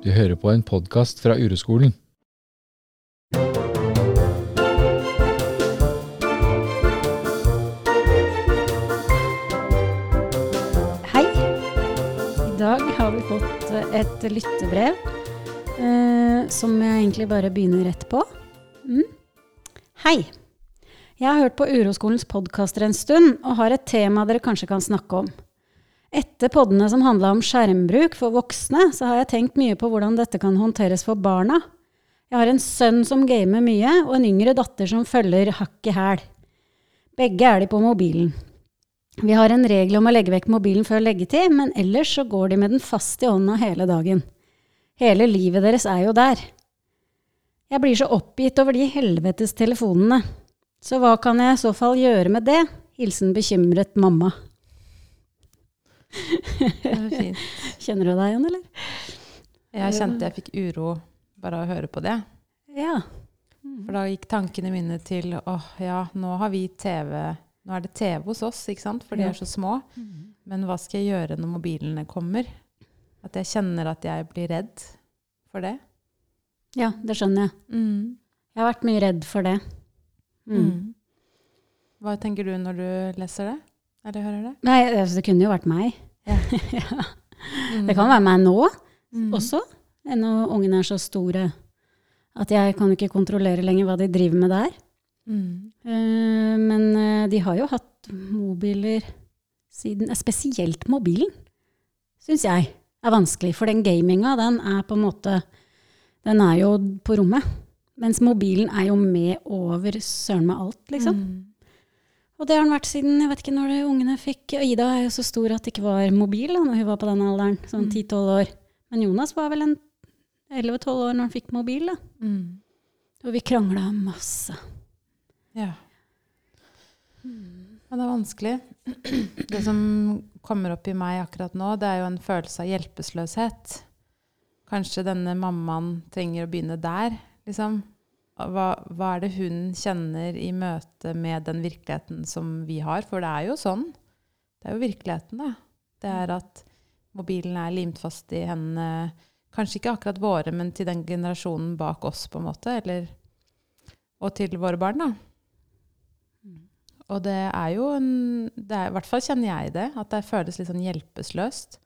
Du hører på en podkast fra Ureskolen. Hei. I dag har vi fått et lyttebrev eh, som jeg egentlig bare begynner rett på. Mm. Hei. Jeg har hørt på Uroskolens podkaster en stund og har et tema dere kanskje kan snakke om. Etter poddene som handla om skjermbruk for voksne, så har jeg tenkt mye på hvordan dette kan håndteres for barna. Jeg har en sønn som gamer mye, og en yngre datter som følger hakk i hæl. Begge er de på mobilen. Vi har en regel om å legge vekk mobilen før leggetid, men ellers så går de med den fast i hånda hele dagen. Hele livet deres er jo der. Jeg blir så oppgitt over de helvetes telefonene. Så hva kan jeg i så fall gjøre med det? Hilsen bekymret mamma. Det er fint. Kjenner du deg igjen, eller? Jeg kjente jeg fikk uro bare av å høre på det. Ja. For da gikk tankene mine til åh, ja, nå har vi TV Nå er det TV hos oss, ikke sant? for de er så små. Men hva skal jeg gjøre når mobilene kommer? At jeg kjenner at jeg blir redd for det. Ja, det skjønner jeg. Jeg har vært mye redd for det. Mm. Mm. Hva tenker du når du leser det? Eller hører det? Nei, altså, det kunne jo vært meg. Ja. ja. Det kan være meg nå Mm. også, når ungene er så store at jeg kan ikke kontrollere lenger hva de driver med der. Mm. Uh, men uh, de har jo hatt mobiler siden eh, Spesielt mobilen, syns jeg er vanskelig. For den gaminga, den er på en måte Den er jo på rommet. Mens mobilen er jo med over søren meg alt, liksom. Mm. Og det har den vært siden jeg vet ikke når de ungene fikk Ida er jo så stor at det ikke var mobil da når hun var på den alderen, sånn Mm. 10-12 år. Men Jonas var vel en 11-12 år når han fikk mobil, da. Mm. Og vi krangla masse. Ja. Men det er vanskelig. Det som kommer opp i meg akkurat nå, det er jo en følelse av hjelpeløshet. Kanskje denne mammaen trenger å begynne der, liksom. Hva, hva er det hun kjenner i møte med den virkeligheten som vi har? For det er jo sånn. Det er jo virkeligheten, da. Det er at mobilen er limt fast i hendene Kanskje ikke akkurat våre, men til den generasjonen bak oss, på en måte. Eller, og til våre barn, da. Og det er jo en det er, I hvert fall kjenner jeg det. At det føles litt sånn hjelpeløst.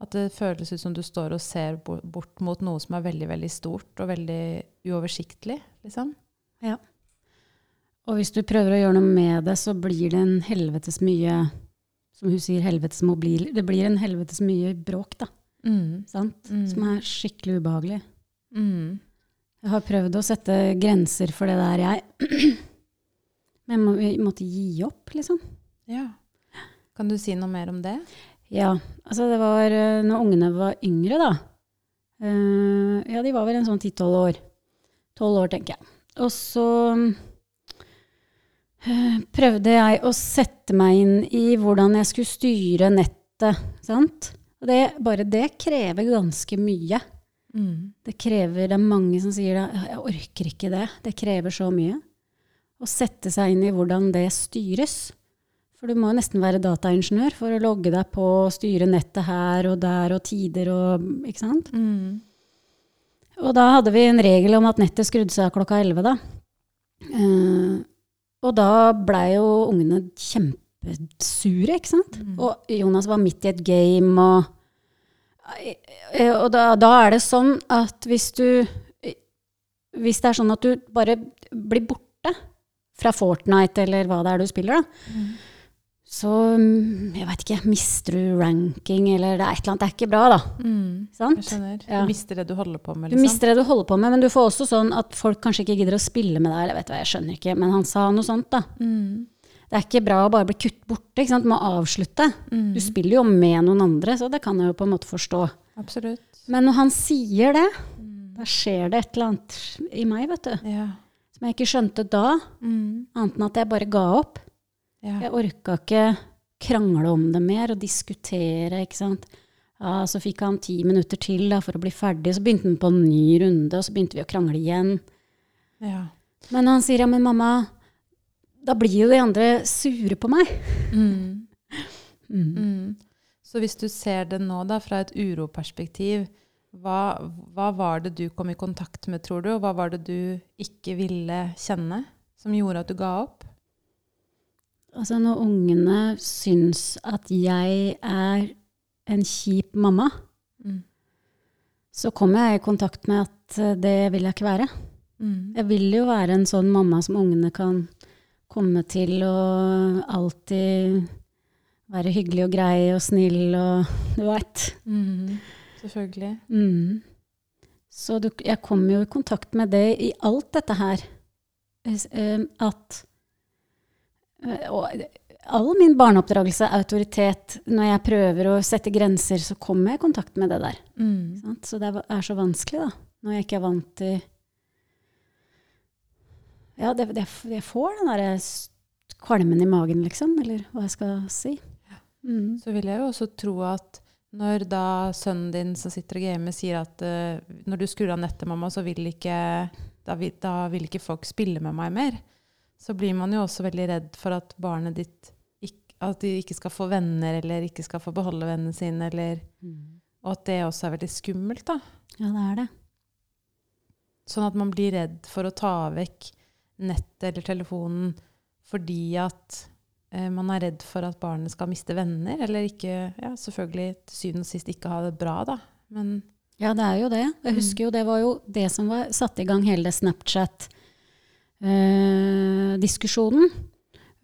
At det føles ut som du står og ser bort mot noe som er veldig veldig stort og veldig uoversiktlig. liksom. Ja. Og hvis du prøver å gjøre noe med det, så blir det en helvetes mye Som hun sier, helvetes mobil. Det blir en helvetes mye bråk, da. Mm. Sant? Mm. Som er skikkelig ubehagelig. Mm. Jeg har prøvd å sette grenser for det der, jeg. Men jeg må, måtte gi opp, liksom. Ja. Kan du si noe mer om det? Ja, altså det var eh, når ungene var yngre, da. Uh, ja, de var vel en sånn 10-12 år. 12 år, tenker jeg. Og så uh, prøvde jeg å sette meg inn i hvordan jeg skulle styre nettet, sant? Og det, bare det krever ganske mye. Mm. Det krever, det er mange som sier det, jeg orker ikke det. Det krever så mye. Å sette seg inn i hvordan det styres. For du må jo nesten være dataingeniør for å logge deg på og styre nettet her og der og tider og Ikke sant? Mm. Og da hadde vi en regel om at nettet skrudde seg av klokka 11, da. Uh, og da blei jo ungene kjempesure, ikke sant? Mm. Og Jonas var midt i et game, og, eh, og da, da er det sånn at hvis du Hvis det er sånn at du bare blir borte fra Fortnite eller hva det er du spiller, da, Mm. Så mm, jeg veit ikke, mister du ranking, eller det er et eller annet Det er ikke bra, da. Mm. Sant? Jeg skjønner. Ja. Du mister det du holder på med. Du Liksom. mister det du holder på med, men du får også sånn at folk kanskje ikke gidder å spille med deg. eller vet du hva, jeg skjønner ikke, Men han sa noe sånt, da. Mm. Det er ikke bra å bare bli kutt borte. ikke sant? Du må avslutte. Mm. Du spiller jo med noen andre, så det kan jeg jo på en måte forstå. Absolutt. Men når han sier det, Mm. da skjer det et eller annet i meg, vet du. Ja. Som jeg ikke skjønte da, Mm. annet enn at jeg bare ga opp. Ja. Jeg orka ikke krangle om det mer og diskutere, ikke sant. Ja, så fikk han ti minutter til da, for å bli ferdig, så begynte han på en ny runde, og så begynte vi å krangle igjen. ja. Men han sier ja, men mamma, da blir jo de andre sure på meg. Mm. Mm. Mm. Så hvis du ser det nå da, fra et uroperspektiv, Hva, hva var det du kom i kontakt med, tror du? Og hva var det du ikke ville kjenne, som gjorde at du ga opp? Altså når ungene syns at jeg er en kjip mamma, Mm. så kommer jeg i kontakt med at eh, det vil jeg ikke være. Mm. Jeg vil jo være en sånn mamma som ungene kan komme til og alltid være hyggelig og grei og snill og du veit. Mm. Selvfølgelig. Mm. Så du, jeg kommer jo i kontakt med det i alt dette her. At og all min barneoppdragelse, autoritet, når jeg prøver å sette grenser, så kommer jeg i kontakt med det der. Mm. Så det er- så vanskelig, da. Når jeg ikke er vant til Ja, det, det, jeg får den derre kvalmen i magen, liksom. Eller hva jeg skal si. Mm. Så vil jeg jo også tro at når da sønnen din som sitter og gamer, sier at uh, når du skrur av nettet, mamma, så vil ikke da vil, da vil ikke folk spille med meg mer. Så blir man jo også veldig redd for at barnet ditt at de ikke skal få venner, eller ikke skal få beholde vennene sine, eller Og at det også er veldig skummelt, da. Ja, det er det. Sånn at man blir redd for å ta vekk nettet eller telefonen fordi at eh, man er redd for at barnet skal miste venner, eller ikke Ja, selvfølgelig til syvende og sist ikke ha det bra, da. Men Ja, det er jo det. Jeg husker jo det var jo det som var satt i gang hele Snapchat-diskusjonen.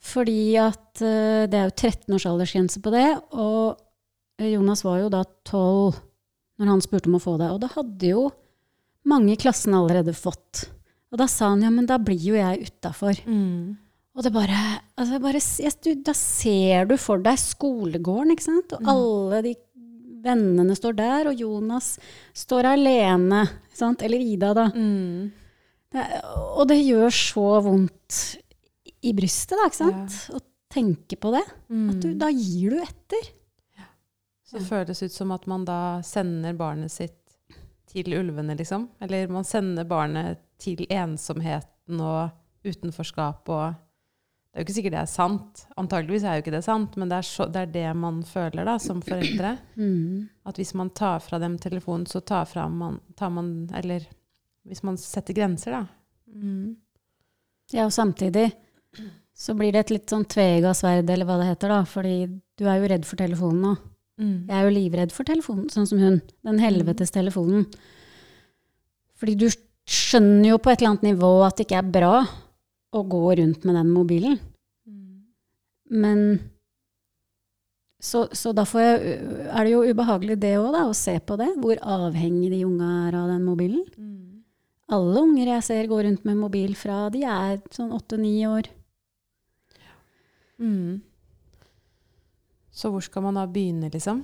Fordi at eh, det er jo 13 års aldersgrense på det, og Jonas var jo da 12 når han spurte om å få det. Og da hadde jo mange i klassen allerede fått. Og da sa han ja, men da blir jo jeg utafor. Og det bare, altså bare yes, du, Da ser du for deg skolegården, ikke sant? Og alle de vennene står der, og Jonas står alene. Sant? Eller Ida, da. Det, og det gjør så vondt i brystet, da, ikke sant? Å tenke på det. At du, da gir du etter. Så det føles ut som at man da sender barnet sitt til ulvene, liksom. Eller man sender barnet til ensomheten og utenforskap og Det er jo ikke sikkert det er sant. Antageligvis er jo ikke det sant, men det er, så, det er det man føler da, som foreldre. Mm. At hvis man tar fra dem telefonen, så tar, fra man, tar man Eller hvis man setter grenser, da. Mm. Ja, og samtidig så blir det et litt sånn tveegga sverd, eller hva det heter, da. Fordi du er jo redd for telefonen nå. Mm. Jeg er jo livredd for telefonen, sånn som hun. Den helvetes telefonen. Fordi du skjønner jo på et eller annet nivå at det ikke er bra å gå rundt med den mobilen. Men så, så da får jeg, er det jo ubehagelig det òg, da, å se på det. Hvor avhengig de unga er av den mobilen. Mm. Alle unger jeg ser går rundt med mobil fra de er sånn åtte-ni år. Mm. Så hvor skal man da begynne, liksom?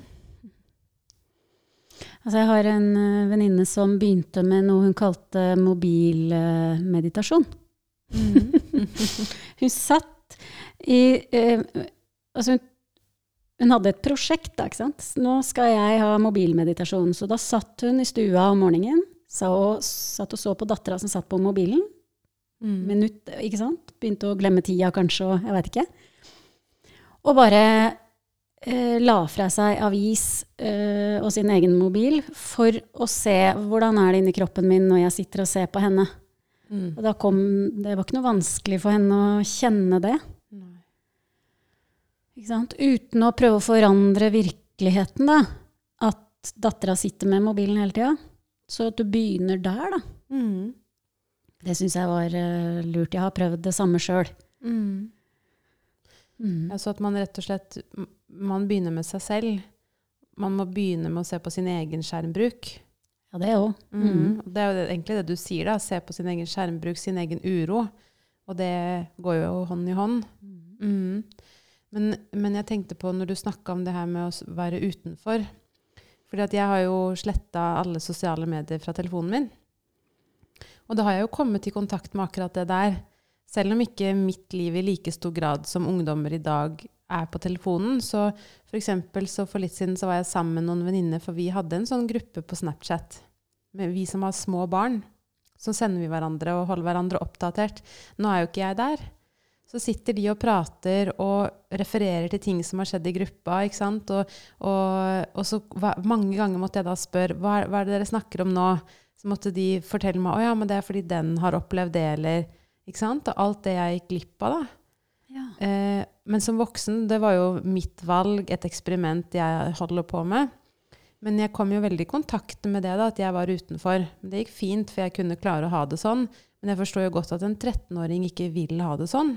Altså jeg har en uh, venninne som begynte med noe hun kalte mobilmeditasjon. hun satt i eh, Altså hun, hun hadde et prosjekt, da, ikke sant. Nå skal jeg ha mobilmeditasjon. Så da satt hun i stua om morgenen, og, satt og så på dattera som satt på mobilen. Mm. Minutt, ikke sant. Begynte å glemme tida kanskje, og jeg veit ikke. Og bare eh, la fra seg avis eh, og sin egen mobil for å se hvordan er det inni kroppen min når jeg sitter og ser på henne. Mm. Og da kom, det var ikke noe vanskelig for henne å kjenne det. Uten å prøve å forandre virkeligheten, da. At dattera sitter med mobilen hele tida. Så at du begynner der, da. Mm. Det syns jeg var uh, lurt. Jeg har prøvd det samme sjøl. Mm. Mm. Altså at man rett og slett man begynner med seg selv. Man må begynne med å se på sin egen skjermbruk. Ja, det òg. Mm. Og Det er jo egentlig det du sier, da. Se på sin egen skjermbruk, sin egen uro. Og det går jo hånd i hånd. Mm. Men, men jeg tenkte på når du snakka om det her med å være utenfor Fordi at jeg har jo sletta alle sosiale medier fra telefonen min. Og da har jeg jo kommet i kontakt med akkurat det der. Selv om ikke mitt liv i like stor grad som ungdommer i dag er på telefonen. Så for eksempel så for litt siden så var jeg sammen med noen venninner, for vi hadde en sånn gruppe på Snapchat. Med vi som har små barn. Så sender vi hverandre og holder hverandre oppdatert. Nå er jo ikke jeg der. Så sitter de og prater og refererer til ting som har skjedd i gruppa. ikke sant? Og, og, og så hva, mange ganger måtte jeg da spørre hva, hva er det dere snakker om nå? Så måtte de fortelle meg å ja, men det er fordi den har opplevd det, eller ikke sant? Og alt det jeg gikk glipp av, da. Ja. Eh, men som voksen, det var jo mitt valg, et eksperiment jeg holder på med. Men jeg kom jo veldig i kontakt med det, da, at jeg var utenfor. Det gikk fint, for jeg kunne klare å ha det sånn. Men jeg forstår jo godt at en 13-åring ikke vil ha det sånn.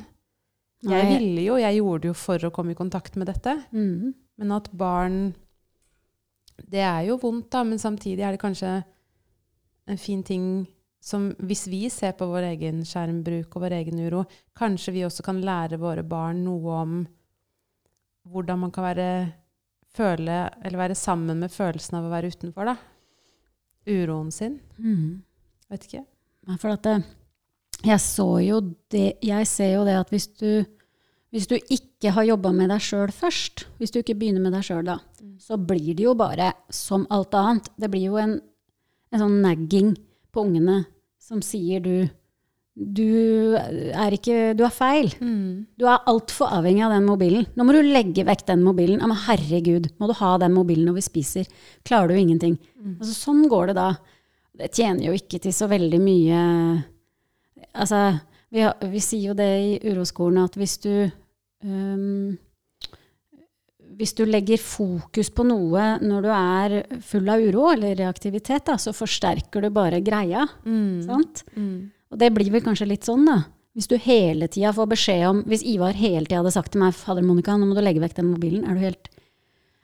Jeg ville jo, jeg gjorde det jo for å komme i kontakt med dette. Mm. Men at barn Det er jo vondt, da, men samtidig er det kanskje en fin ting som Hvis vi ser på vår egen skjermbruk og vår egen uro, kanskje vi også kan lære våre barn noe om hvordan man kan være føle Eller være sammen med følelsen av å være utenfor, da. Uroen sin. Mm. Vet ikke. Nei, for at det, jeg så jo det Jeg ser jo det at hvis du hvis du ikke har jobba med deg sjøl først, hvis du ikke begynner med deg sjøl da, så blir det jo bare som alt annet. Det blir jo en, en sånn nagging på ungene som sier du du er ikke Du er feil. Du er altfor avhengig av den mobilen. Nå må du legge vekk den mobilen. Ja, men herregud, må du ha den mobilen når vi spiser? Klarer du ingenting? Altså, sånn går det da. Det tjener jo ikke til så veldig mye Altså, vi, har, vi sier jo det i uroskolen at hvis du øhm, Hvis du legger fokus på noe når du er full av uro eller reaktivitet, da, så forsterker du bare greia. Sant? Og det blir vel kanskje litt sånn, da. Hvis du hele tida får beskjed om Hvis Ivar hele tida hadde sagt til meg Fader Monica, nå må du legge vekk den mobilen. Er du helt,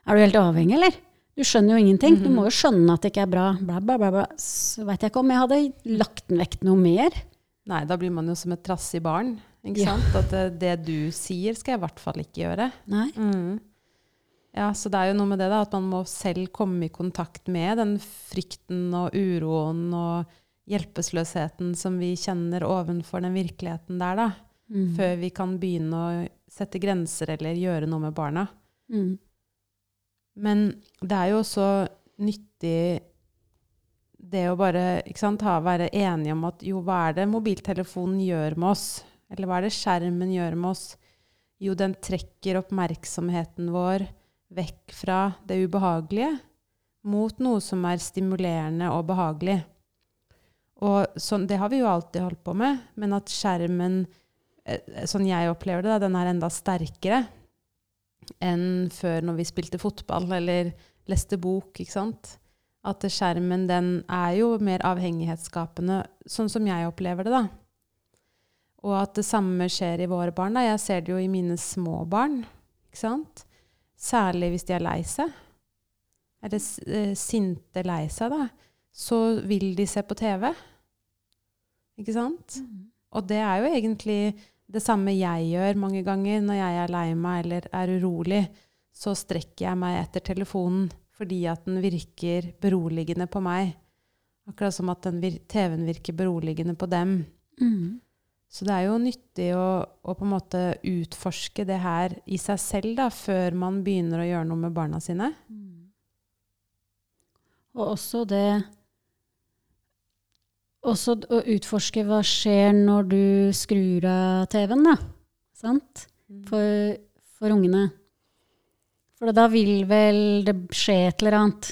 er du helt avhengig, eller? Du skjønner jo ingenting. Du må jo skjønne at det ikke er bra. Bla, bla, bla, bla. Så veit jeg ikke om jeg hadde lagt den vekk noe mer. Nei, da blir man jo som et trassig barn. Ikke Ja. sant? At det, det du sier, skal jeg i hvert fall ikke gjøre. Nei. Mm. Ja, så det er jo noe med det da, at man må selv komme i kontakt med den frykten og uroen og hjelpeløsheten som vi kjenner ovenfor den virkeligheten der, da. Mm. Før vi kan begynne å sette grenser eller gjøre noe med barna. Mm. Men det er jo også nyttig det å bare ikke sant, ha, være enige om at jo, hva er det mobiltelefonen gjør med oss? Eller hva er det skjermen gjør med oss? Jo, den trekker oppmerksomheten vår vekk fra det ubehagelige mot noe som er stimulerende og behagelig. Og sånn, det har vi jo alltid holdt på med, men at skjermen, eh, sånn jeg opplever det, den er enda sterkere enn før når vi spilte fotball eller leste bok, ikke sant? At skjermen, den er jo mer avhengighetsskapende, sånn som jeg opplever det, da. Og at det samme skjer i våre barn. Da. Jeg ser det jo i mine små barn, ikke sant? Særlig hvis de er lei seg. Eller eh, sinte lei seg, da. Så vil de se på TV. Ikke sant? Og det er jo egentlig det samme jeg gjør mange ganger når jeg er lei meg eller er urolig. Så strekker jeg meg etter telefonen fordi at den virker beroligende på meg. Akkurat som at TV-en virker beroligende på dem. Mm. Så det er jo nyttig å, å på en måte utforske det her i seg selv da, før man begynner å gjøre noe med barna sine. Og også det Også å utforske hva skjer når du skrur av TV-en, da. Sant? For, for ungene. For da vil vel det skje et eller annet.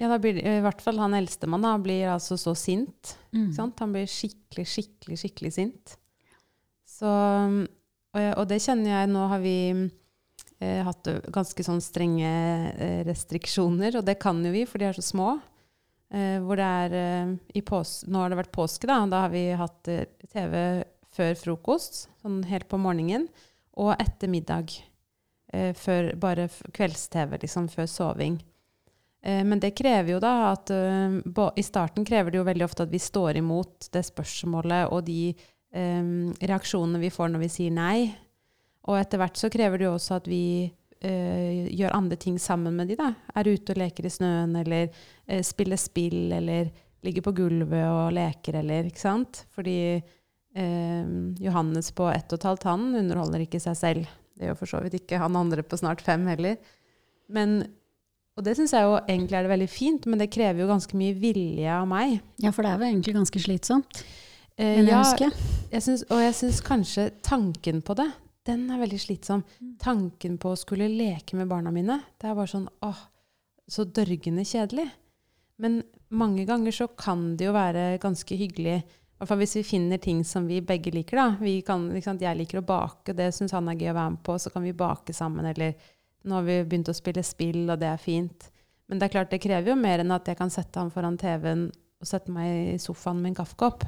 Ja, da blir, I hvert fall han eldstemann blir altså så sint. Mm. Han blir skikkelig, skikkelig, skikkelig sint. Så, og, jeg, og det kjenner jeg Nå har vi eh, hatt ganske sånn strenge eh, restriksjoner, og det kan jo vi, for de er så små. Eh, hvor det er eh, i pås Nå har det vært påske, da. Da har vi hatt eh, TV før frokost, sånn helt på morgenen, og etter middag. Eh, før, bare kvelds-TV, liksom, før soving. Eh, Men det krever jo da at eh, I starten krever det jo veldig ofte at vi står imot det spørsmålet og de eh, reaksjonene vi får når vi sier nei. Og etter hvert så krever det jo også at vi gjør andre ting sammen med de da. Er ute og leker i snøen, eller spiller spill, eller ligger på gulvet og leker, eller ikke sant? Fordi eh, Johannes på ett og et halvt, han underholder ikke seg selv. Det gjør for så vidt ikke han andre på snart fem heller. Men og det syns jeg jo egentlig er det veldig fint, men det krever jo ganske mye vilje av meg. Ja, for det er jo egentlig ganske slitsomt. Eh, Men jeg ja, husker. jeg synes, og jeg syns kanskje tanken på det, den er veldig slitsom. Mm. Tanken på å skulle leke med barna mine, det er bare sånn åh, så dørgende kjedelig. Men mange ganger så kan det jo være ganske hyggelig, i hvert fall hvis vi finner ting som vi begge liker. da. Vi kan, jeg liker å bake, det syns han er gøy å være med på, så kan vi bake sammen. Eller nå har vi begynt å spille spill, og det er fint. Men det er klart, det krever jo mer enn at jeg kan sette ham foran TV-en og sette meg i sofaen med en kaffekopp.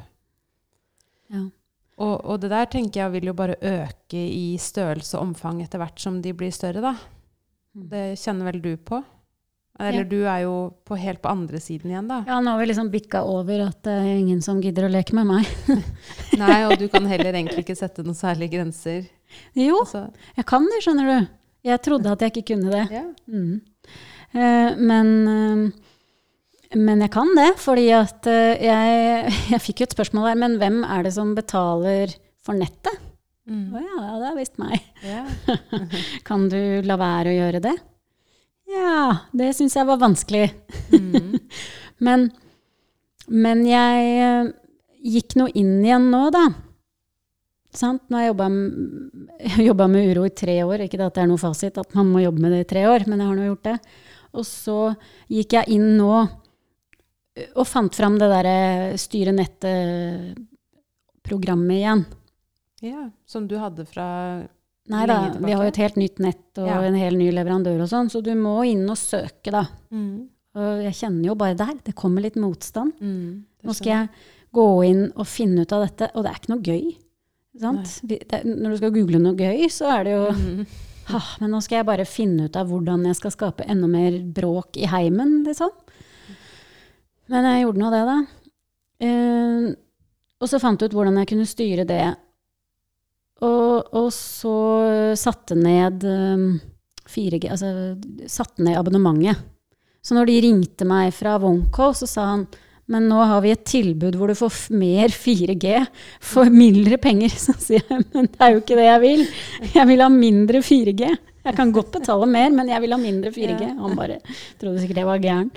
Ja. Og, og det der tenker jeg vil jo bare øke i størrelse og omfang etter hvert som de blir større, da. Mm. Det kjenner vel du på? Eller Ja. du er jo på, helt på andre siden igjen, da. ja, nå har vi liksom bikka over at det er ingen som gidder å leke med meg. Nei, og du kan heller egentlig ikke sette noen særlige grenser. Jo, Altså, jeg kan det, skjønner du. Jeg trodde at jeg ikke kunne det. ja. Mm. Uh, men, uh, men jeg kan det, fordi at uh, jeg, jeg fikk jo et spørsmål her, men hvem er det som betaler for nettet? Å Mm. oh, ja, det er visst meg. Yeah. Kan du la være å gjøre det? Ja, det syns jeg var vanskelig. Mm. Men, men jeg gikk nå inn igjen nå, da. Sant? Nå har jeg jobba med uro i tre år. Ikke at det er noe fasit at man må jobbe med det i tre år, men jeg har nå gjort det. Og så gikk jeg inn nå og fant fram det derre styre nettet-programmet igjen. ja. Som du hadde fra Nei da, vi har jo et helt nytt nett og Ja. en hel ny leverandør og sånn, så du må inn og søke, da. mm. Og jeg kjenner jo bare der, det kommer litt motstand. Mm. Nå skal jeg gå inn og finne ut av dette, og det er ikke noe gøy. Vi- Det, når du skal google noe gøy, så er det jo Mm. ha, Men nå skal jeg bare finne ut av hvordan jeg skal skape enda mer bråk i heimen, liksom. Men jeg gjorde nå det, da. Uh, og så fant jeg ut hvordan jeg kunne styre det. Og, og så satte ned um, 4G, altså satte ned abonnementet. Så når de ringte meg fra Wonko, så sa han men nå har vi et tilbud hvor du får mer 4G for mindre penger. Så sier jeg, men det er jo ikke det jeg vil. Jeg vil ha mindre 4G. Jeg kan godt betale mer, men jeg vil ha mindre 4G. Ja. Han bare trodde sikkert jeg var gæren.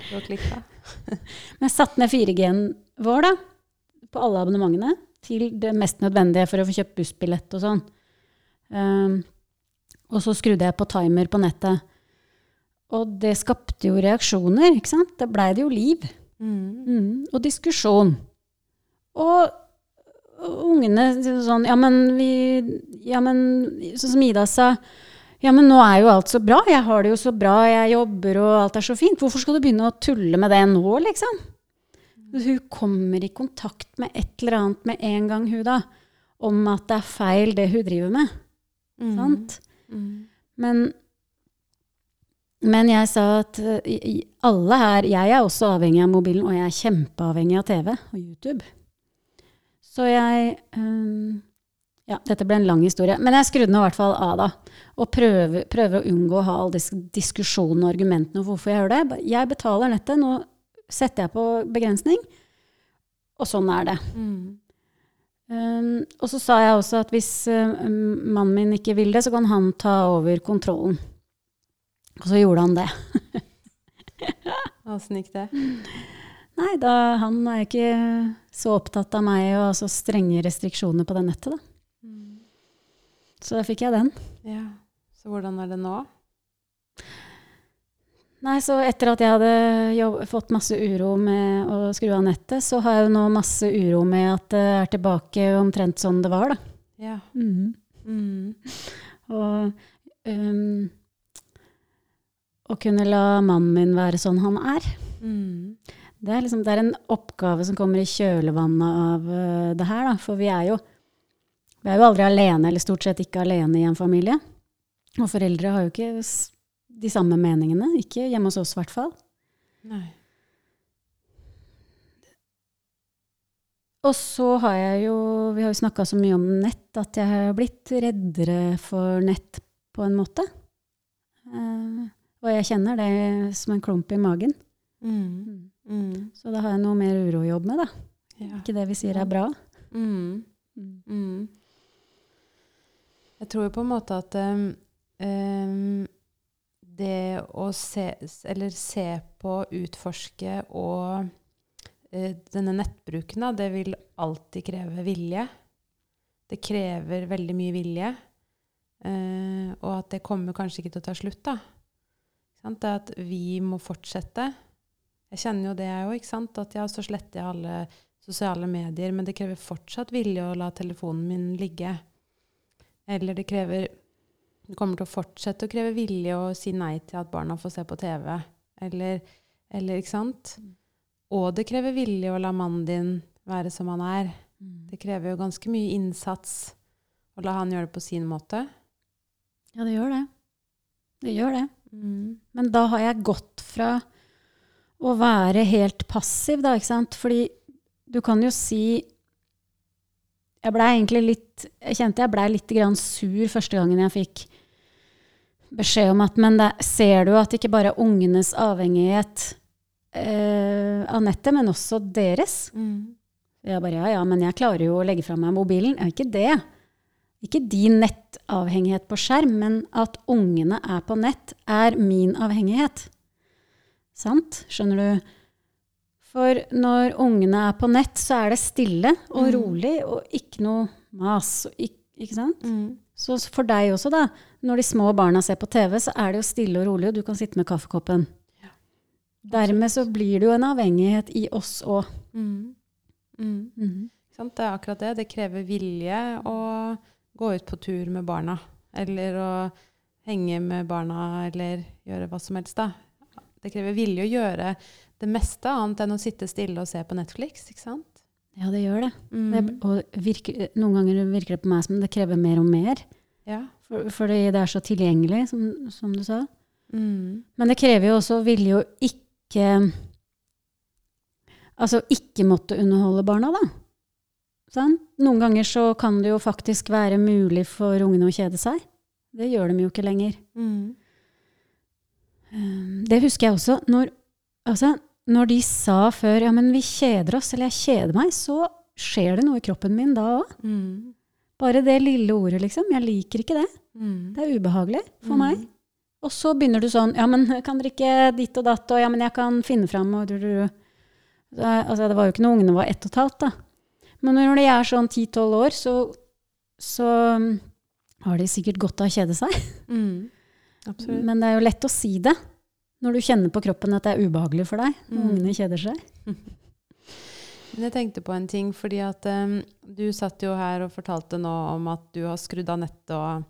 Men jeg satte ned 4G-en vår da, på alle abonnementene til det mest nødvendige for å få kjøpt bussbillett og sånn. Um, og så skrudde jeg på timer på nettet. Og det skapte jo reaksjoner, ikke sant? Da blei det jo liv. Mm. Mm, og diskusjon. Og, ungene sånn Ja, men vi Ja, men Sånn som Ida sa. Ja, men nå er jo alt så bra. Jeg har det jo så bra, jeg jobber og alt er så fint. Hvorfor skal du begynne å tulle med det nå, liksom? Hun kommer i kontakt med et eller annet med en gang, hun da. Om at det er feil, det hun driver med. Mm. Sant? Mm. Men, men jeg sa at eh, alle her Jeg er også avhengig av mobilen, og jeg er kjempeavhengig av TV og YouTube. Så jeg um, Ja, dette ble en lang historie. Men jeg skrudde den i hvert fall av, da. Og prøver, prøver å unngå å ha alle disse diskusjonene og argumentene om hvorfor jeg gjør det. Jeg betaler nettet, nå setter jeg på begrensning, og sånn er det. Mm. Um, og så sa jeg også at hvis um, mannen min ikke vil det, så kan han ta over kontrollen. Og så gjorde han det. Åssen gikk det? Nei, da, han er ikke så opptatt av meg og så strenge restriksjoner på det nettet, da. Mm. Så da fikk jeg den. Ja. Så hvordan er det nå? Nei, så etter at jeg hadde fått masse uro med å skru av nettet, så har jeg jo nå masse uro med at det er tilbake omtrent sånn det var, da. Ja. Mm. Mm. Og um, å kunne la mannen min være sånn han er. Mm. Det er, liksom, det er en oppgave som kommer i kjølvannet av uh, det her, da. For vi er jo vi er jo aldri alene, eller stort sett ikke alene i en familie. Og foreldre har jo ikke de samme meningene. Ikke hjemme hos oss, i hvert fall. Nei. Og så har jeg jo Vi har jo snakka så mye om nett at jeg har blitt reddere for nett på en måte. Eh, og jeg kjenner det som en klump i magen. Mm. Mm. Så da har jeg noe mer uro å jobbe med, da. Ja. Ikke det vi sier er bra. Mm. Mm. Jeg tror jo på en måte at um, um, det å se, eller se på, utforske og uh, denne nettbruken, da, det vil alltid kreve vilje. Det krever veldig mye vilje. Uh, og at det kommer kanskje ikke til å ta slutt, da. Det at vi må fortsette. Jeg kjenner jo det, jeg òg. At ja, så sletter jeg alle sosiale medier, men det krever fortsatt vilje å la telefonen min ligge. Eller det krever Det kommer til å fortsette å kreve vilje å si nei til at barna får se på TV. Eller, eller ikke sant? Og det krever vilje å la mannen din være som han er. Det krever jo ganske mye innsats å la han gjøre det på sin måte. Ja, det gjør det. Det gjør det. Men da har jeg gått fra å være helt passiv, da, ikke sant? Fordi du kan jo si Jeg blei egentlig litt Jeg kjente jeg blei litt grann sur første gangen jeg fikk beskjed om at Men det, ser du at ikke bare ungenes avhengighet eh, av nettet, men også deres? Jeg bare ja, ja, men jeg klarer jo å legge fra meg mobilen. Ja, ikke det. Ikke din nettavhengighet på skjerm, men at ungene er på nett, er min avhengighet. Sant? Skjønner du? For når ungene er på nett, så er det stille og Mm. rolig, og ikke noe mas. Ikke, ikke sant? Så for deg også, da. Når de små barna ser på TV, så er det jo stille og rolig, og du kan sitte med kaffekoppen. Dermed så blir det jo en avhengighet i oss òg. Mm. Mm. Ikke? Det er akkurat det. Det krever vilje å gå ut på tur med barna. Eller å henge med barna, eller gjøre hva som helst, da. Det krever vilje å gjøre det meste annet enn å sitte stille og se på Netflix, ikke sant? Ja, det gjør det. Mm. det og virker, noen ganger virker det på meg som det krever mer og mer. Ja. For, fordi det er så tilgjengelig, som, som du sa. Mm. Men det krever jo også vilje å ikke Altså ikke måtte underholde barna, da. Sant? Noen ganger så kan det jo faktisk være mulig for ungene å kjede seg. Det gjør de jo ikke lenger. Mm. Um, Det husker jeg også. Når, altså, når de sa før ja, men vi kjeder oss, eller jeg kjeder meg, så skjer det noe i kroppen min da òg. Mm. Bare det lille ordet, liksom. Jeg liker ikke det. Mm. Det er ubehagelig for Mm. meg. Og så begynner du sånn Ja, men kan dere ikke ditt og datt, og ja, men jeg kan finne fram og du, du, du. Altså, det var jo ikke når ungene var ett og et halvt, da. Men når de er sånn ti-tolv år, så, så um, har de sikkert godt av å kjede seg. Mm. Men det er jo lett å si det når du kjenner på kroppen at det er ubehagelig for deg Mm. ungene kjeder seg. Men jeg tenkte på en ting, fordi at um, du satt jo her og fortalte nå om at du har skrudd av nettet og,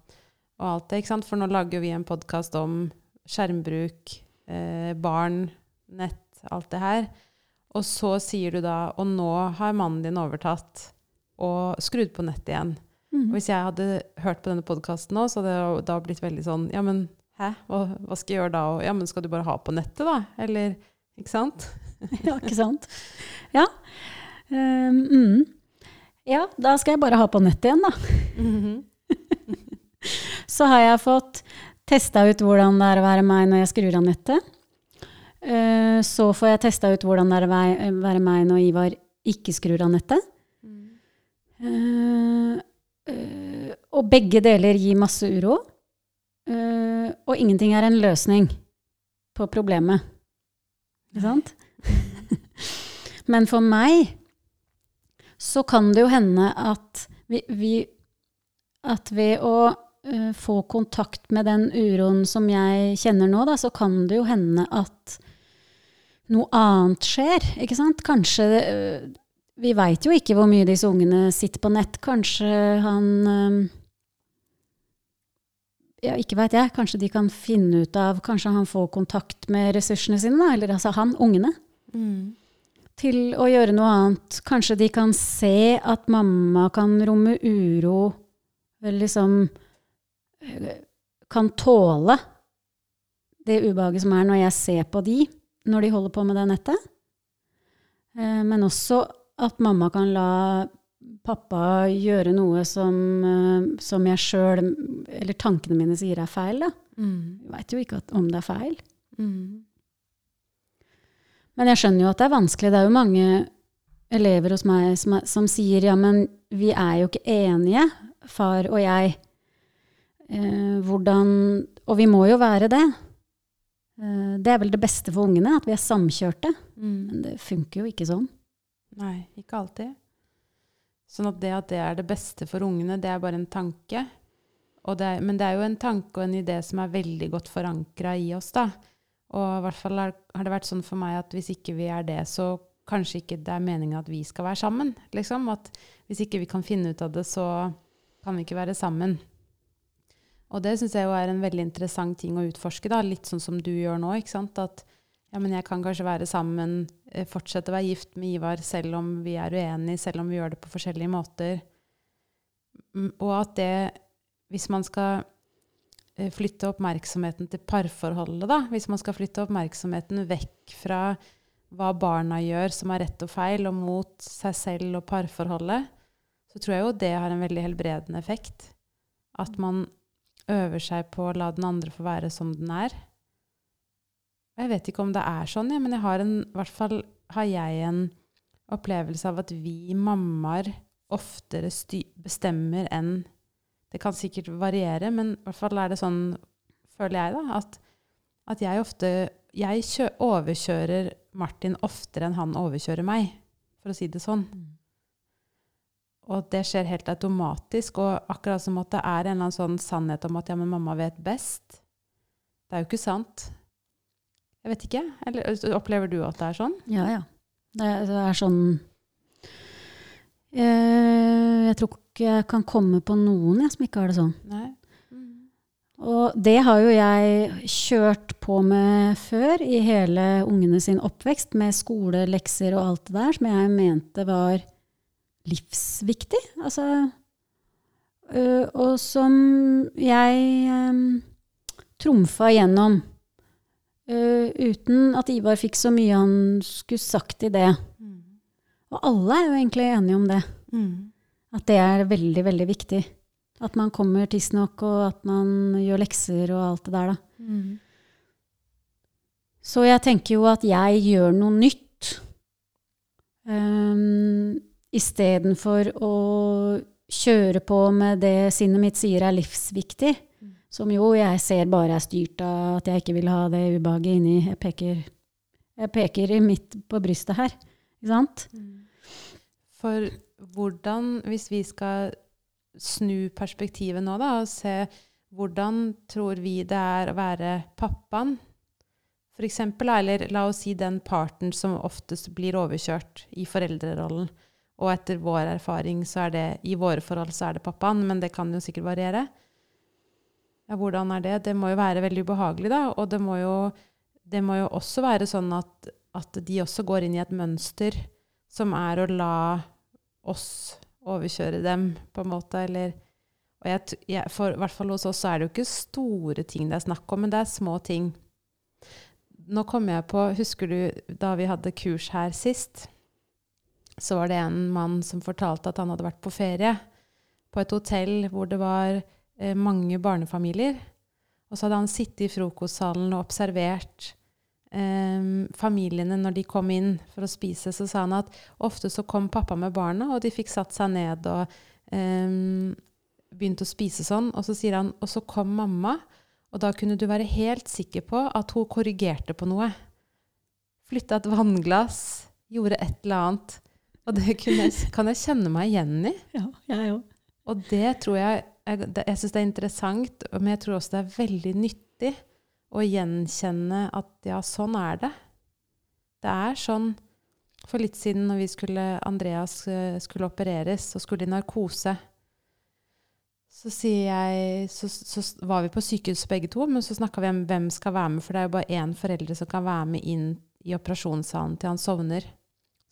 og alt det, ikke sant? For nå lager vi en podkast om skjermbruk, eh, barn, nett, alt det her. Og så sier du da Og nå har mannen din overtatt og skrudd på nettet igjen. Og Mhm. hvis jeg hadde hørt på denne podkasten nå, så hadde det da blitt veldig sånn Ja, men hæ? Hva, hva skal jeg gjøre da? Og, ja, men skal du bare ha på nettet, da? Eller Ikke sant? Ja, ikke sant? Ja. Um, mm. ja, da skal jeg bare ha på nettet igjen, da. Mhm. Så har jeg fått testa ut hvordan det er å være meg når jeg skrur av nettet. Eh, Så får jeg testa ut hvordan det er å være meg når Ivar ikke skrur av nettet. Mm. Uh, uh, Og begge deler gir masse uro. Og ingenting er en løsning på problemet. Ikke sant? Men for meg så kan det jo hende at vi, vi At ved å få kontakt med den uroen som jeg kjenner nå, da, så kan det jo hende at noe annet skjer. Ikke sant? Kanskje eh, Vi veit jo ikke hvor mye disse ungene sitter på nett. Kanskje han eh, ja, ikke veit jeg. Kanskje de kan finne ut av Kanskje han får kontakt med ressursene sine, da. Eller altså han, ungene Mm. til å gjøre noe annet. Kanskje de kan se at mamma kan romme uro, eller liksom eh, kan tåle det ubehaget som er når jeg ser på de når de holder på med det nettet. Eh, Men også at mamma kan la pappa gjøre noe som, eh, som jeg sjøl, eller tankene mine, sier er feil. Da. Mm. Jeg veit jo ikke at, om det er feil. Mm. Men jeg skjønner jo at det er vanskelig. Det er jo mange elever hos meg som, er, som sier ja, men vi er jo ikke enige, far og jeg. Eh, hvordan Og vi må jo være det. Eh, det er vel det beste for ungene, at vi er samkjørte. Mm. Men det funker jo ikke sånn. Nei, ikke alltid. Sånn at det at det er det beste for ungene, det er bare en tanke. Og det er, men det er jo en tanke og en idé som er veldig godt forankra i oss, da. Og i hvert fall har, har det vært sånn for meg at hvis ikke vi er det, så kanskje ikke det er meningen at vi skal være sammen. Liksom. At hvis ikke vi kan finne ut av det, så kan vi ikke være sammen. Og det syns jeg jo er en veldig interessant ting å utforske, da. litt sånn som du gjør nå. ikke sant? At ja, men jeg kan kanskje være sammen, eh, fortsette å være gift med Ivar selv om vi er uenige, selv om vi gjør det på forskjellige måter. Og at det, hvis man skal eh, flytte oppmerksomheten til parforholdet, da, hvis man skal flytte oppmerksomheten vekk fra hva barna gjør som er rett og feil, og mot seg selv og parforholdet, så tror jeg jo det har en veldig helbredende effekt. At man øver seg på å la den andre få være som den er. Jeg vet ikke om det er sånn, ja, men jeg har en, i hvert fall har jeg en opplevelse av at vi mammaer oftere bestemmer enn Det kan sikkert variere, men i hvert fall er det sånn, føler jeg, da, at, at jeg ofte Jeg kjø overkjører Martin oftere enn han overkjører meg, for å si det sånn. Og det skjer helt automatisk. Og akkurat som at det er en eller annen sånn sannhet om at ja, men mamma vet best. Det er jo ikke sant. Jeg vet ikke. Eller opplever du at det er sånn? Ja, ja. Det, er- det er sånn eh, Jeg tror ikke jeg kan komme på noen jeg, som ikke har det sånn. Nei. Og det har jo jeg kjørt på med før i hele ungene sin oppvekst, med skolelekser og alt det der, som jeg mente var livsviktig. Altså, øh, og som jeg øh, trumfa gjennom. øh, uten at Ivar fikk så mye han skulle sagt i det. Og alle er jo egentlig enige om det. Mm. At det er veldig, veldig viktig. At man kommer tidsnok, og at man gjør lekser og alt det der, da. Mm. Så jeg tenker jo at jeg gjør noe nytt. Um, Istedenfor å kjøre på med det sinnet mitt sier er livsviktig. Som jo jeg ser bare er styrt av at jeg ikke vil ha det ubehaget inni Jeg peker, jeg peker i midt på brystet her. Ikke sant? For hvordan, hvis vi skal snu perspektivet nå, da, og se hvordan tror vi det er å være pappaen, for eksempel, eller la oss si den parten som oftest blir overkjørt i foreldrerollen. Og etter vår erfaring så er det i våre forhold så er det pappaen, men det kan jo sikkert variere. Ja, hvordan er det? Det må jo være veldig ubehagelig, da. Og det må jo, det må jo også være sånn at, at de også går inn i et mønster som er å la oss overkjøre dem, på en måte, eller og jeg, jeg, for, hvert fall hos oss så er det jo ikke store ting det er snakk om, men det er små ting. Nå kom jeg på Husker du da vi hadde kurs her sist? Så var det en mann som fortalte at han hadde vært på ferie på et hotell hvor det var eh, mange barnefamilier. Og så hadde han sittet i frokostsalen og observert eh, familiene når de kom inn for å spise. Så sa han at ofte så kom pappa med barna, og de fikk satt seg ned og eh, begynte å spise sånn. Og så sier han, og så kom mamma, og da kunne du være helt sikker på at hun korrigerte på noe. Flytta et vannglass, gjorde et eller annet. Og det jeg, kan jeg kjenne meg igjen i. Ja, jeg òg. Og det tror jeg Jeg, jeg syns det er interessant, men jeg tror også det er veldig nyttig å gjenkjenne at ja, sånn er det. Det er sånn For litt siden når vi skulle Andreas eh, skulle opereres og skulle i narkose, så jeg så, så var vi på sykehus begge to, men så snakka vi om hvem skal være med, for det er jo bare én foreldre som kan være med inn i operasjonssalen til han sovner.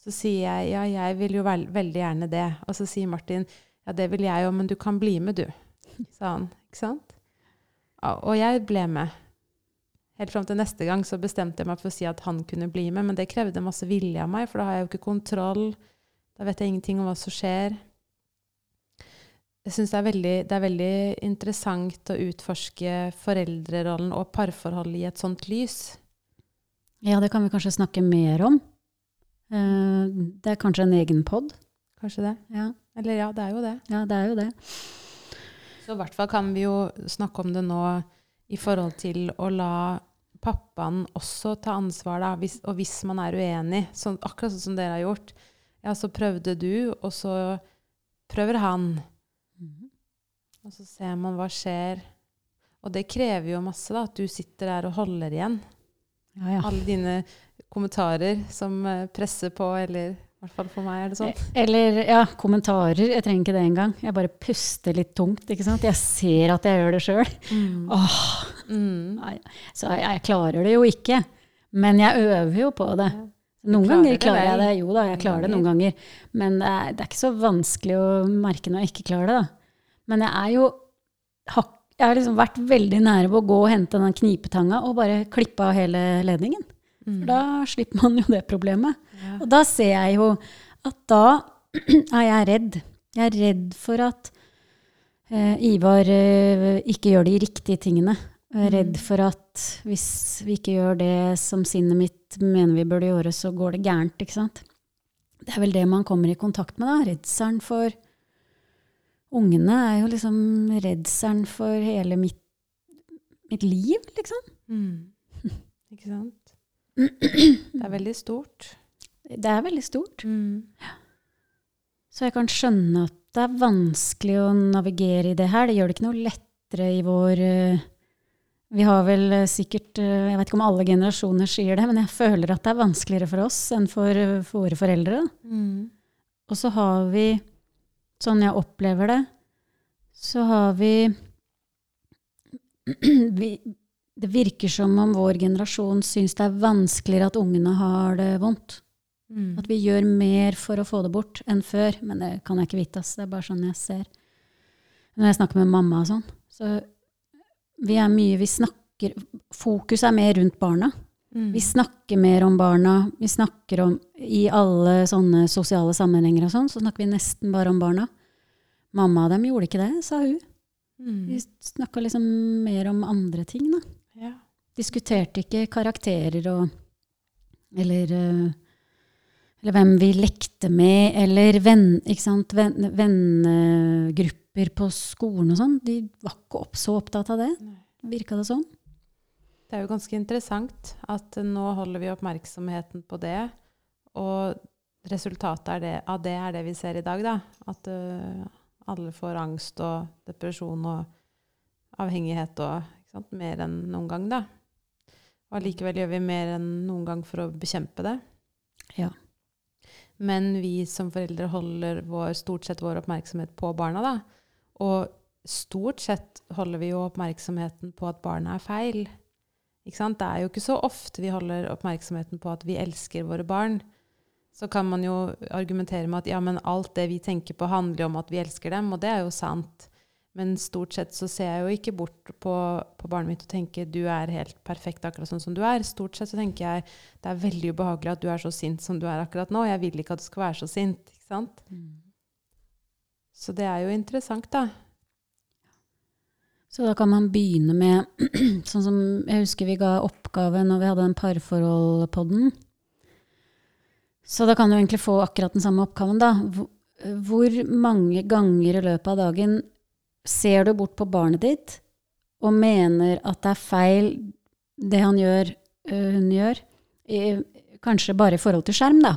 Så sier jeg ja, jeg vil jo vel, veldig gjerne det. Og så sier Martin ja, det vil jeg jo, men du kan bli med, du. Sa han. Ikke sant? Og jeg ble med. Helt fram til neste gang så bestemte jeg meg for å si at han kunne bli med, men det krevde masse vilje av meg, for da har jeg jo ikke kontroll. Da vet jeg ingenting om hva som skjer. Jeg syns det, det er veldig interessant å utforske foreldrerollen og parforhold i et sånt lys. Ja, det kan vi kanskje snakke mer om. Eh, det er kanskje en egen pod. Kanskje det? Ja, Eller ja, det er jo det. ja, det er jo det. Så i hvert fall kan vi jo snakke om det nå i forhold til å la pappaen også ta ansvar, da. Hvis, og hvis man er uenig, så, akkurat sånn som dere har gjort, ja, så prøvde du, og så prøver han. Mhm. Og så ser man hva skjer. Og det krever jo masse, da, at du sitter der og holder igjen. Ja, ja. Alle dine kommentarer som eh, presser på, eller i hvert fall for meg er det sånn. Eller ja, kommentarer. Jeg trenger ikke det engang. Jeg bare puster litt tungt. ikke sant? Jeg ser at jeg gjør det sjøl. Mm. Åh, Mm. Så jeg, jeg klarer det jo ikke. Men jeg øver jo på det. Noen klarer ganger det klarer jeg det. Jo da, jeg klarer det noen ganger. Men det er, det er ikke så vanskelig å merke når jeg ikke klarer det. da. Men jeg er jo Jeg har liksom vært veldig nære på å gå og hente den knipetanga og bare klippe av hele ledningen. For da slipper man jo det problemet. Ja. Og da ser jeg jo at da er jeg redd. Jeg er redd for at eh, Ivar eh, ikke gjør de riktige tingene. Jeg er redd Mm. for at hvis vi ikke gjør det som sinnet mitt mener vi burde gjøre, så går det gærent. ikke sant? Det er vel det man kommer i kontakt med, da. Redselen for Ungene er jo liksom redselen for hele mitt, mitt liv, liksom. Mm. Ikke sant? Det er veldig stort. Det er veldig stort. Mm. Så jeg kan skjønne at det er vanskelig å navigere i det her. Det gjør det ikke noe lettere i vår eh, Vi har vel eh, sikkert eh, Jeg vet ikke om alle generasjoner sier det, men jeg føler at det er vanskeligere for oss enn for, for våre foreldre. Mm. Og så har vi, sånn jeg opplever det, så har vi, vi Det virker som om vår generasjon syns det er vanskeligere at ungene har det vondt. Mm. At vi gjør mer for å få det bort enn før. Men det kan jeg ikke vite. ass. Det er bare sånn jeg ser. Når jeg snakker med mamma og sånn, så vi er mye Vi snakker Fokus er mer rundt barna. Mm. Vi snakker mer om barna. Vi snakker om I alle sånne sosiale sammenhenger og sånn, så snakker vi nesten bare om barna. Mamma og dem gjorde ikke det, sa hun. Mm. Vi snakka liksom mer om andre ting, da. Diskuterte ikke karakterer og Eller eh, eller hvem vi lekte med, eller venn, vennegrupper på skolen og sånn. De var ikke opp, så opptatt av det, virka det sånn. Det er jo ganske interessant at nå holder vi oppmerksomheten på det, og resultatet det, av det er det vi ser i dag, da. At uh, alle får angst og depresjon og avhengighet og sant, mer enn noen gang, da. Og allikevel gjør vi mer enn noen gang for å bekjempe det. Ja. Men vi som foreldre holder vår, stort sett vår oppmerksomhet på barna, da. Og stort sett holder vi jo oppmerksomheten på at barna er feil. Ikke sant? Det er jo ikke så ofte vi holder oppmerksomheten på at vi elsker våre barn. Så kan man jo argumentere med at ja, men alt det vi tenker på, handler jo om at vi elsker dem, og det er jo sant. Men stort sett så ser jeg jo ikke bort på, på barnet mitt og tenker du er helt perfekt akkurat sånn som du er. Stort sett så tenker jeg det er veldig ubehagelig at du er så sint som du er akkurat nå. Jeg vil ikke at du skal være så sint. ikke sant? Så det er jo interessant, da. Så da kan man begynne med Sånn som jeg husker vi ga oppgave når vi hadde den parforholdpodden. Så da kan du egentlig få akkurat den samme oppgaven, da. Hvor mange ganger i løpet av dagen ser du bort på barnet ditt og mener at det er feil det han gjør, hun gjør? I, kanskje bare i forhold til skjerm, da.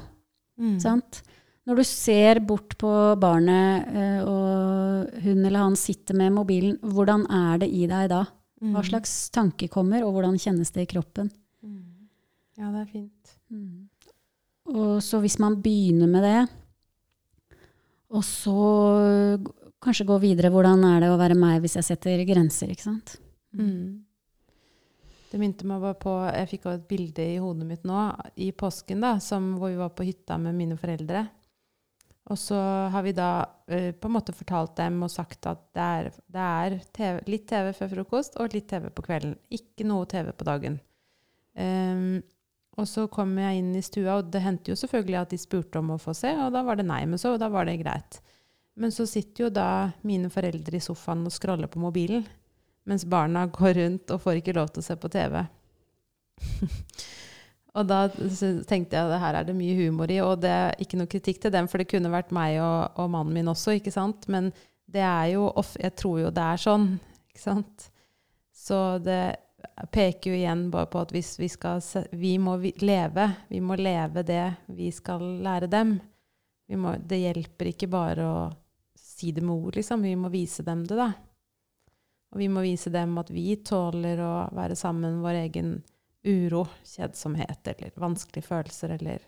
Mm. Sant? Når du ser bort på barnet, og hun eller han sitter med mobilen, hvordan er det i deg da? Mm. Hva slags tanke kommer, og hvordan kjennes det i kroppen? Mm. Ja, det er fint. Og så hvis man begynner med det, og så kanskje gå videre, hvordan er det å være meg hvis jeg setter grenser, ikke sant? Mm. Det minte meg bare på Jeg fikk også et bilde i hodet mitt nå i påsken, da, som, hvor vi var på hytta med mine foreldre. Og så har vi da uh, på en måte fortalt dem og sagt at det er, det er TV, litt TV før frokost og litt TV på kvelden. Ikke noe TV på dagen. Um, og så kom jeg inn i stua, og det hendte jo selvfølgelig at de spurte om å få se, og da var det nei. Men så da var det greit. Men så sitter jo da mine foreldre i sofaen og scroller på mobilen, mens barna går rundt og får ikke lov til å se på TV. og da tenkte jeg at her er det mye humor i, og det er ikke noe kritikk til dem, for det kunne vært meg og, og mannen min også, ikke sant? Men det er jo off, Jeg tror jo det er sånn, ikke sant? Så det peker jo igjen bare på at hvis vi skal Vi må leve. Vi må leve det vi skal lære dem. Må, det hjelper ikke bare å si det med ord, liksom. Vi må vise dem det, da. Og vi må vise dem at vi tåler å være sammen med vår egen uro, kjedsomhet eller vanskelige følelser eller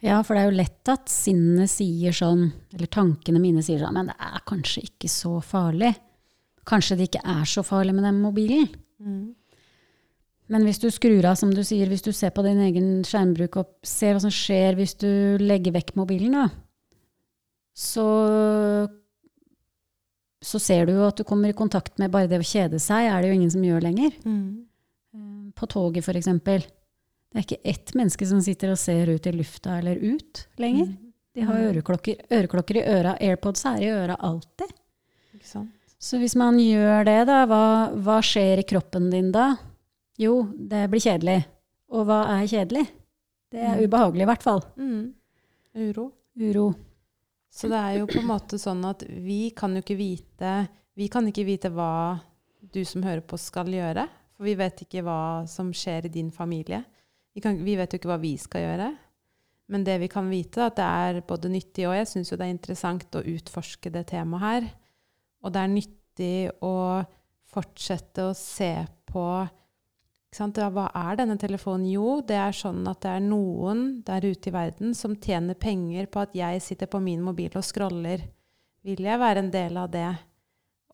Ja, for det er jo lett at sinnet sier sånn, eller tankene mine sier sånn, men det er kanskje ikke så farlig. Kanskje det ikke er så farlig med den mobilen. Men hvis du skrur av, som du sier, hvis du ser på din egen skjermbruk og ser hva som skjer hvis du legger vekk mobilen, da, så, så ser du jo at du kommer i kontakt med bare det å kjede seg, er det jo ingen som gjør lenger. Mm. På toget, for eksempel. Det er ikke ett menneske som sitter og ser ut i lufta eller ut lenger. De har øreklokker, øreklokker i øra. AirPods er i øra alltid. Ikke sant? Så hvis man gjør det, da, hva, hva skjer i kroppen din da? Jo, det blir kjedelig. Og hva er kjedelig? Det er Mm. ubehagelig, i hvert fall. Mm. Uro. Uro. Så det er jo på en måte sånn at vi kan jo ikke vite Vi kan ikke vite hva du som hører på skal gjøre. For vi vet ikke hva som skjer i din familie. Vi, kan, vi vet jo ikke hva vi skal gjøre. Men det vi kan vite, er at det er både nyttig og jeg syns jo det er interessant å utforske det temaet her. Og det er nyttig å fortsette å se på hva er denne telefonen? Jo, det er sånn at det er noen der ute i verden som tjener penger på at jeg sitter på min mobil og scroller. Vil jeg være en del av det?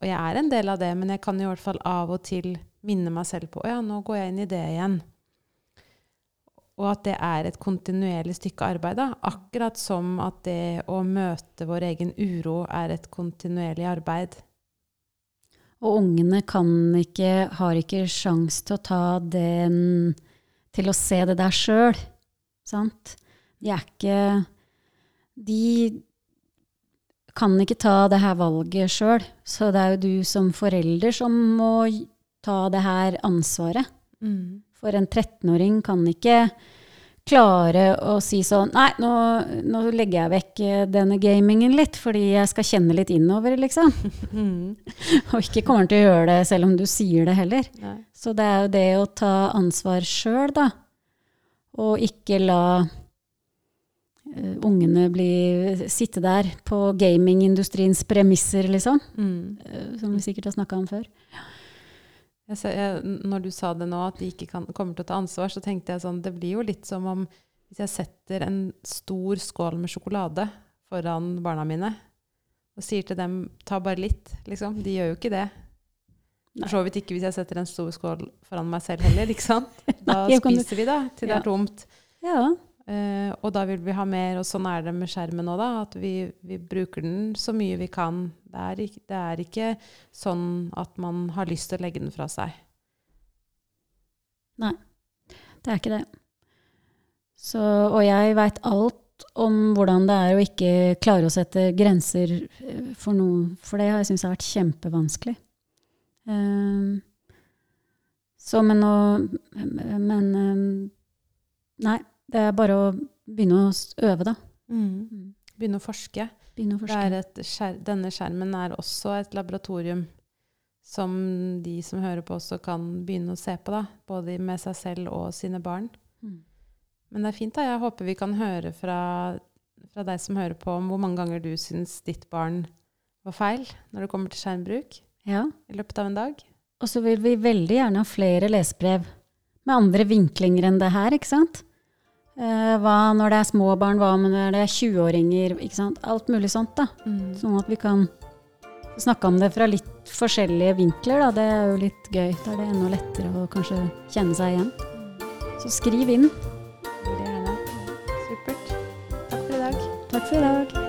Og jeg er en del av det, men jeg kan i hvert fall av og til minne meg selv på å ja, nå går jeg inn i det igjen. Og at det er et kontinuerlig stykke arbeid. Da. Akkurat som at det å møte vår egen uro er et kontinuerlig arbeid. Og ungene kan ikke, har ikke sjans til å ta den Til å se det der sjøl. Sant? De er ikke De kan ikke ta det her valget sjøl. Så det er jo du som forelder som må ta det her ansvaret. For en 13-åring kan ikke klare å si sånn Nei, nå, nå legger jeg vekk eh, denne gamingen litt, fordi jeg skal kjenne litt innover, liksom. Og ikke kommer til å gjøre det selv om du sier det heller. Nei. Så det er jo det å ta ansvar sjøl, da. Og ikke la uh, ungene bli, sitte der på gamingindustriens premisser, liksom. Mm. Uh, som vi sikkert har snakka om før. Jeg jeg, når du sa det nå, at de ikke kan, kommer til å ta ansvar, så tenkte jeg sånn Det blir jo litt som om hvis jeg setter en stor skål med sjokolade foran barna mine og sier til dem ta bare litt, liksom. De gjør jo ikke det. For så vidt ikke hvis jeg setter en stor skål foran meg selv heller, ikke sant. Da Nei, spiser vi, da, til det er tomt. Ja. Eh, og da vil vi ha mer, og sånn er det med skjermen òg, da. At vi, vi bruker den så mye vi kan. Det er, ikke, det er ikke sånn at man har lyst til å legge den fra seg. Nei, Det er ikke det. Så, og jeg veit alt om hvordan det er å ikke klare å sette grenser eh, for noe, for det har jeg syntes har vært kjempevanskelig. Uh, så, men å Men uh, Nei, det er bare å begynne å øve, da. Mm. Begynne å forske. Begynne å Det forske. er et skjer denne skjermen er også et laboratorium som de som hører på, også kan begynne å se på. da, Både med seg selv og sine barn. Mm. Men det er fint. da, Jeg håper vi kan høre fra, fra deg som hører på, om hvor mange ganger du syns ditt barn var feil når det kommer til skjermbruk Ja. i løpet av en dag. Og så vil vi veldig gjerne ha flere lesebrev med andre vinklinger enn det her, ikke sant? Eh, hva når det er små barn, hva når det er 20-åringer. Alt mulig sånt, da. Sånn at vi kan snakke om det fra litt forskjellige vinkler, da. Det er jo litt gøy. Da er det enda lettere å kanskje kjenne seg igjen. Så skriv inn. Det er det. Supert. Takk for i dag. Takk for i dag.